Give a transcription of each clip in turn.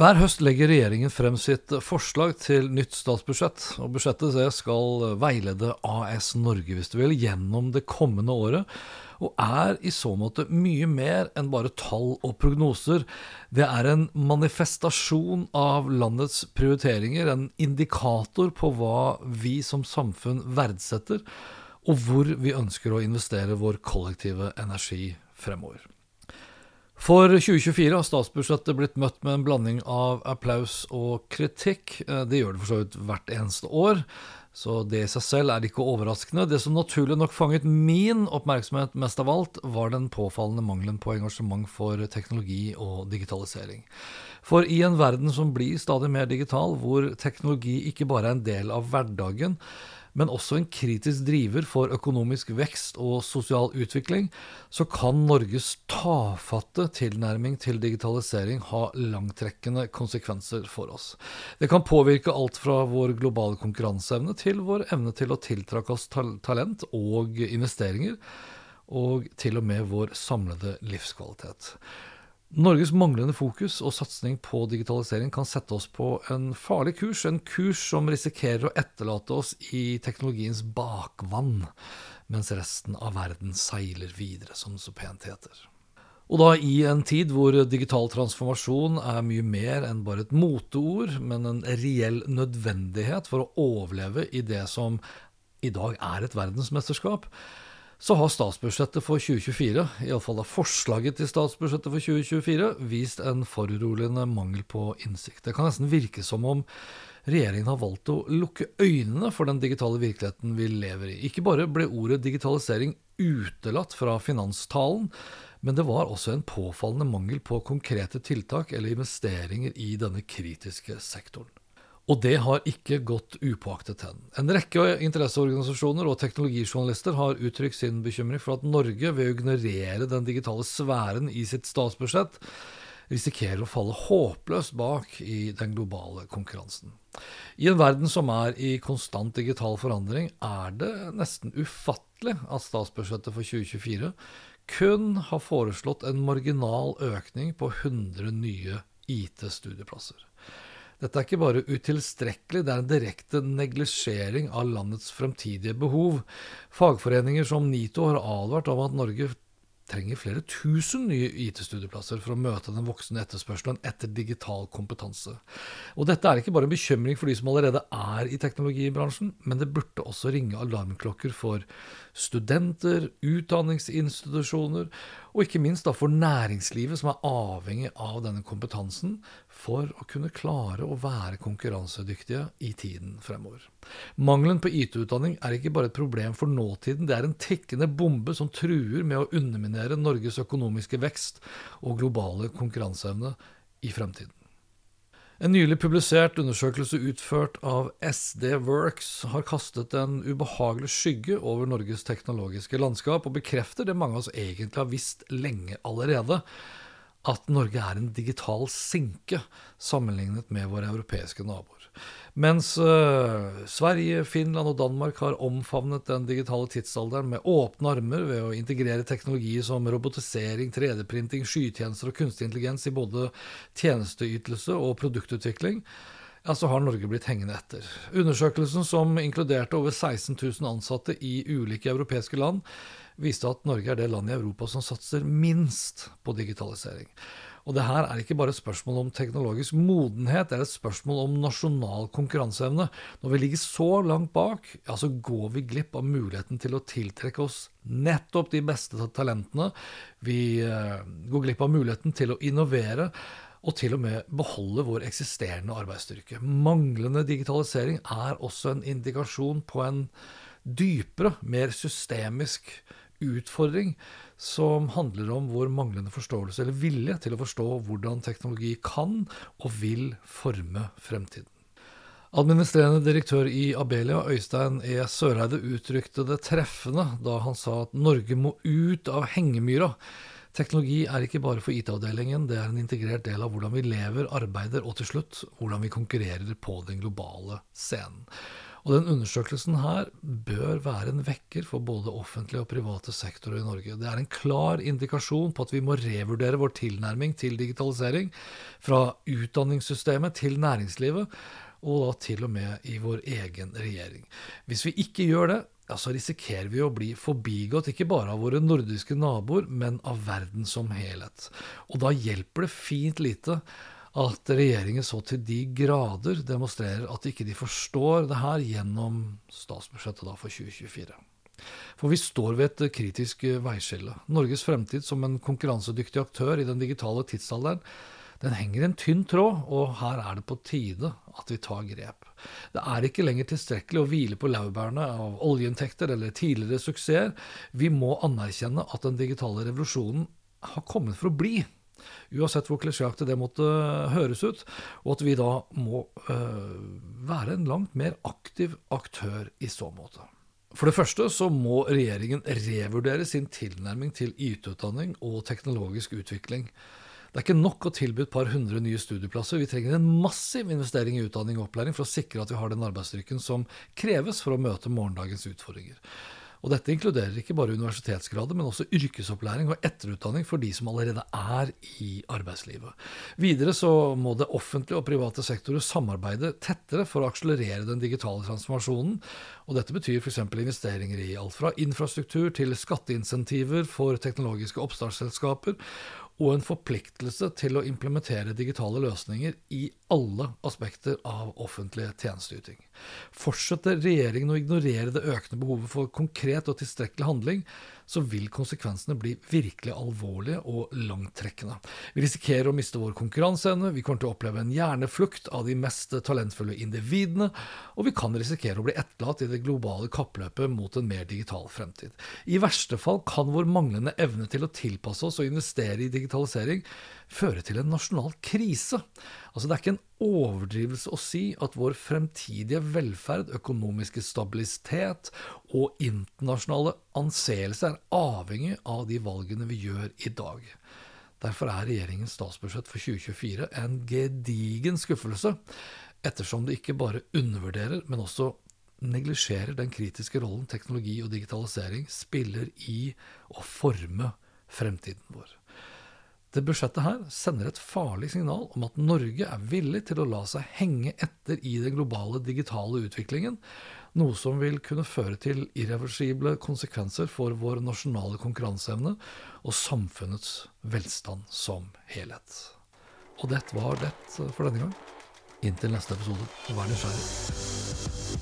Hver høst legger regjeringen frem sitt forslag til nytt statsbudsjett, og budsjettet skal veilede AS Norge, hvis du vil, gjennom det kommende året, og er i så måte mye mer enn bare tall og prognoser. Det er en manifestasjon av landets prioriteringer, en indikator på hva vi som samfunn verdsetter, og hvor vi ønsker å investere vår kollektive energi fremover. For 2024 har statsbudsjettet blitt møtt med en blanding av applaus og kritikk. Eh, Det gjør det for så vidt hvert eneste år, så det i seg selv er ikke overraskende. Det som naturlig nok fanget min oppmerksomhet mest av alt, var den påfallende mangelen på engasjement for teknologi og digitalisering. For i en verden som blir stadig mer digital, hvor teknologi ikke bare er en del av hverdagen, men også en kritisk driver for økonomisk vekst og sosial utvikling, så kan Norges tafatte tilnærming til digitalisering ha langtrekkende konsekvenser for oss. Det kan påvirke alt fra vår globale konkurranseevne til vår evne til å tiltrekke oss talent og investeringer, og til og med vår samlede livskvalitet. Norges manglende fokus og satsing på digitalisering kan sette oss på en farlig kurs, en kurs som risikerer å etterlate oss i teknologiens bakvann, mens resten av verden seiler videre, som det så pent heter. Og da i en tid hvor digital transformasjon er mye mer enn bare et moteord, men en reell nødvendighet for å overleve i det som i dag er et verdensmesterskap, så har statsbudsjettet for 2024, iallfall forslaget til statsbudsjettet for 2024, vist en foruroligende mangel på innsikt. Det kan nesten virke som om regjeringen har valgt å lukke øynene for den digitale virkeligheten vi lever i. Ikke bare ble ordet digitalisering utelatt fra finanstalen, men det var også en påfallende mangel på konkrete tiltak eller investeringer i denne kritiske sektoren. Og det har ikke gått upåaktet hen. En rekke interesseorganisasjoner og teknologijournalister har uttrykt sin bekymring for at Norge, ved å ignorere den digitale sfæren i sitt statsbudsjett, risikerer å falle håpløst bak i den globale konkurransen. I en verden som er i konstant digital forandring, er det nesten ufattelig at statsbudsjettet for 2024 kun har foreslått en marginal økning på 100 nye IT-studieplasser. Dette er ikke bare utilstrekkelig, det er en direkte neglisjering av landets fremtidige behov. Fagforeninger som NITO har advart om at Norge trenger flere tusen nye IT-studieplasser for å møte den voksende etterspørselen etter digital kompetanse. Og dette er ikke bare en bekymring for de som allerede er i teknologibransjen, men det burde også ringe alarmklokker for studenter, utdanningsinstitusjoner, og ikke minst da for næringslivet, som er avhengig av denne kompetansen for å kunne klare å være konkurransedyktige i tiden fremover. Mangelen på IT-utdanning er ikke bare et problem for nåtiden, det er en tikkende bombe som truer med å underminere Norges økonomiske vekst og globale konkurranseevne i fremtiden. En nylig publisert undersøkelse utført av SD Works har kastet en ubehagelig skygge over Norges teknologiske landskap, og bekrefter det mange av oss egentlig har visst lenge allerede, at Norge er en digital sinke sammenlignet med våre europeiske naboer. Mens uh, Sverige, Finland og Danmark har omfavnet den digitale tidsalderen med åpne armer ved å integrere teknologier som robotisering, 3D-printing, skytjenester og kunstig intelligens i både tjenesteytelse og produktutvikling, ja, så har Norge blitt hengende etter. Undersøkelsen, som inkluderte over 16 000 ansatte i ulike europeiske land, viste at Norge er det landet i Europa som satser minst på digitalisering. Og det her er ikke bare et spørsmål om teknologisk modenhet, det er et spørsmål om nasjonal konkurranseevne. Når vi ligger så langt bak, ja, så går vi glipp av muligheten til å tiltrekke oss nettopp de beste talentene. Vi uh, går glipp av muligheten til å innovere og til og med beholde vår eksisterende arbeidsstyrke. Manglende digitalisering er også en indikasjon på en dypere, mer systemisk utfordring som handler om vår manglende forståelse eller vilje til å forstå hvordan teknologi kan og vil forme fremtiden. Administrerende direktør i Abelia, Øystein E. Søreide, uttrykte det treffende da han sa at Norge må ut av hengemyra Teknologi er ikke bare for IT-avdelingen, det er en integrert del av hvordan vi lever, arbeider og til slutt hvordan vi konkurrerer på den globale scenen. Og den undersøkelsen her bør være en vekker for både offentlige og private sektorer i Norge. Det er en klar indikasjon på at vi må revurdere vår tilnærming til digitalisering, fra utdanningssystemet til næringslivet, og da til og med i vår egen regjering. Hvis vi ikke gjør det, ja, så risikerer vi å bli forbigått ikke bare av våre nordiske naboer, men av verden som helhet. Og da hjelper det fint lite at regjeringen så til de grader demonstrerer at ikke de forstår det her gjennom statsbudsjettet for 2024. For vi står ved et kritisk veiskille. Norges fremtid som en konkurransedyktig aktør i den digitale tidsalderen den henger i en tynn tråd, og her er det på tide at vi tar grep. Det er ikke lenger tilstrekkelig å hvile på laurbærene av oljeinntekter eller tidligere suksesser. Vi må anerkjenne at den digitale revolusjonen har kommet for å bli. Uansett hvor klisjéaktig det måtte høres ut, og at vi da må øh, være en langt mer aktiv aktør i så måte. For det første så må regjeringen revurdere sin tilnærming til IT-utdanning og teknologisk utvikling. Det er ikke nok å tilby et par hundre nye studieplasser. Vi trenger en massiv investering i utdanning og opplæring for å sikre at vi har den arbeidsstyrken som kreves for å møte morgendagens utfordringer. Og Dette inkluderer ikke bare universitetsgrader, men også yrkesopplæring og etterutdanning for de som allerede er i arbeidslivet. Videre så må det offentlige og private sektorer samarbeide tettere for å akselerere den digitale transformasjonen. og Dette betyr f.eks. investeringer i alt fra infrastruktur til skatteinsentiver for teknologiske oppstartsselskaper, og en forpliktelse til å implementere digitale løsninger i alle aspekter av offentlig tjenesteyting. Fortsetter regjeringen å ignorere det økende behovet for konkret og tilstrekkelig handling, så vil konsekvensene bli virkelig alvorlige og langtrekkende. Vi risikerer å miste vår konkurranseevne, vi kommer til å oppleve en hjerneflukt av de mest talentfulle individene, og vi kan risikere å bli etterlatt i det globale kappløpet mot en mer digital fremtid. I verste fall kan vår manglende evne til å tilpasse oss og investere i digitalisering føre til en nasjonal krise. Altså Det er ikke en overdrivelse å si at vår fremtidige velferd, økonomiske stabilitet og internasjonale anseelse er avhengig av de valgene vi gjør i dag. Derfor er regjeringens statsbudsjett for 2024 en gedigen skuffelse, ettersom det ikke bare undervurderer, men også neglisjerer den kritiske rollen teknologi og digitalisering spiller i å forme fremtiden vår. Det budsjettet her sender et farlig signal om at Norge er villig til å la seg henge etter i den globale digitale utviklingen, noe som vil kunne føre til irreversible konsekvenser for vår nasjonale konkurranseevne og samfunnets velstand som helhet. Og det var det for denne gang. Inntil neste episode, vær nysgjerrig.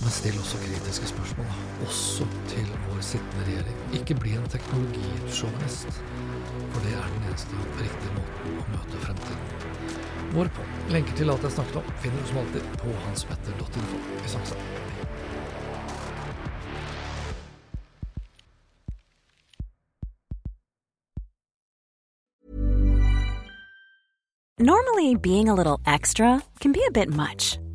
Men still også kritiske spørsmål, også til vår sittende regjering. Ikke bli en teknologisjåvinist. For det er den eneste riktige måten å møte fremtiden vår på. Lenker til alt jeg snakket om, finner du som alltid på hanspetter.info. Vi snakkes. Normally, being a little extra can be a bit much,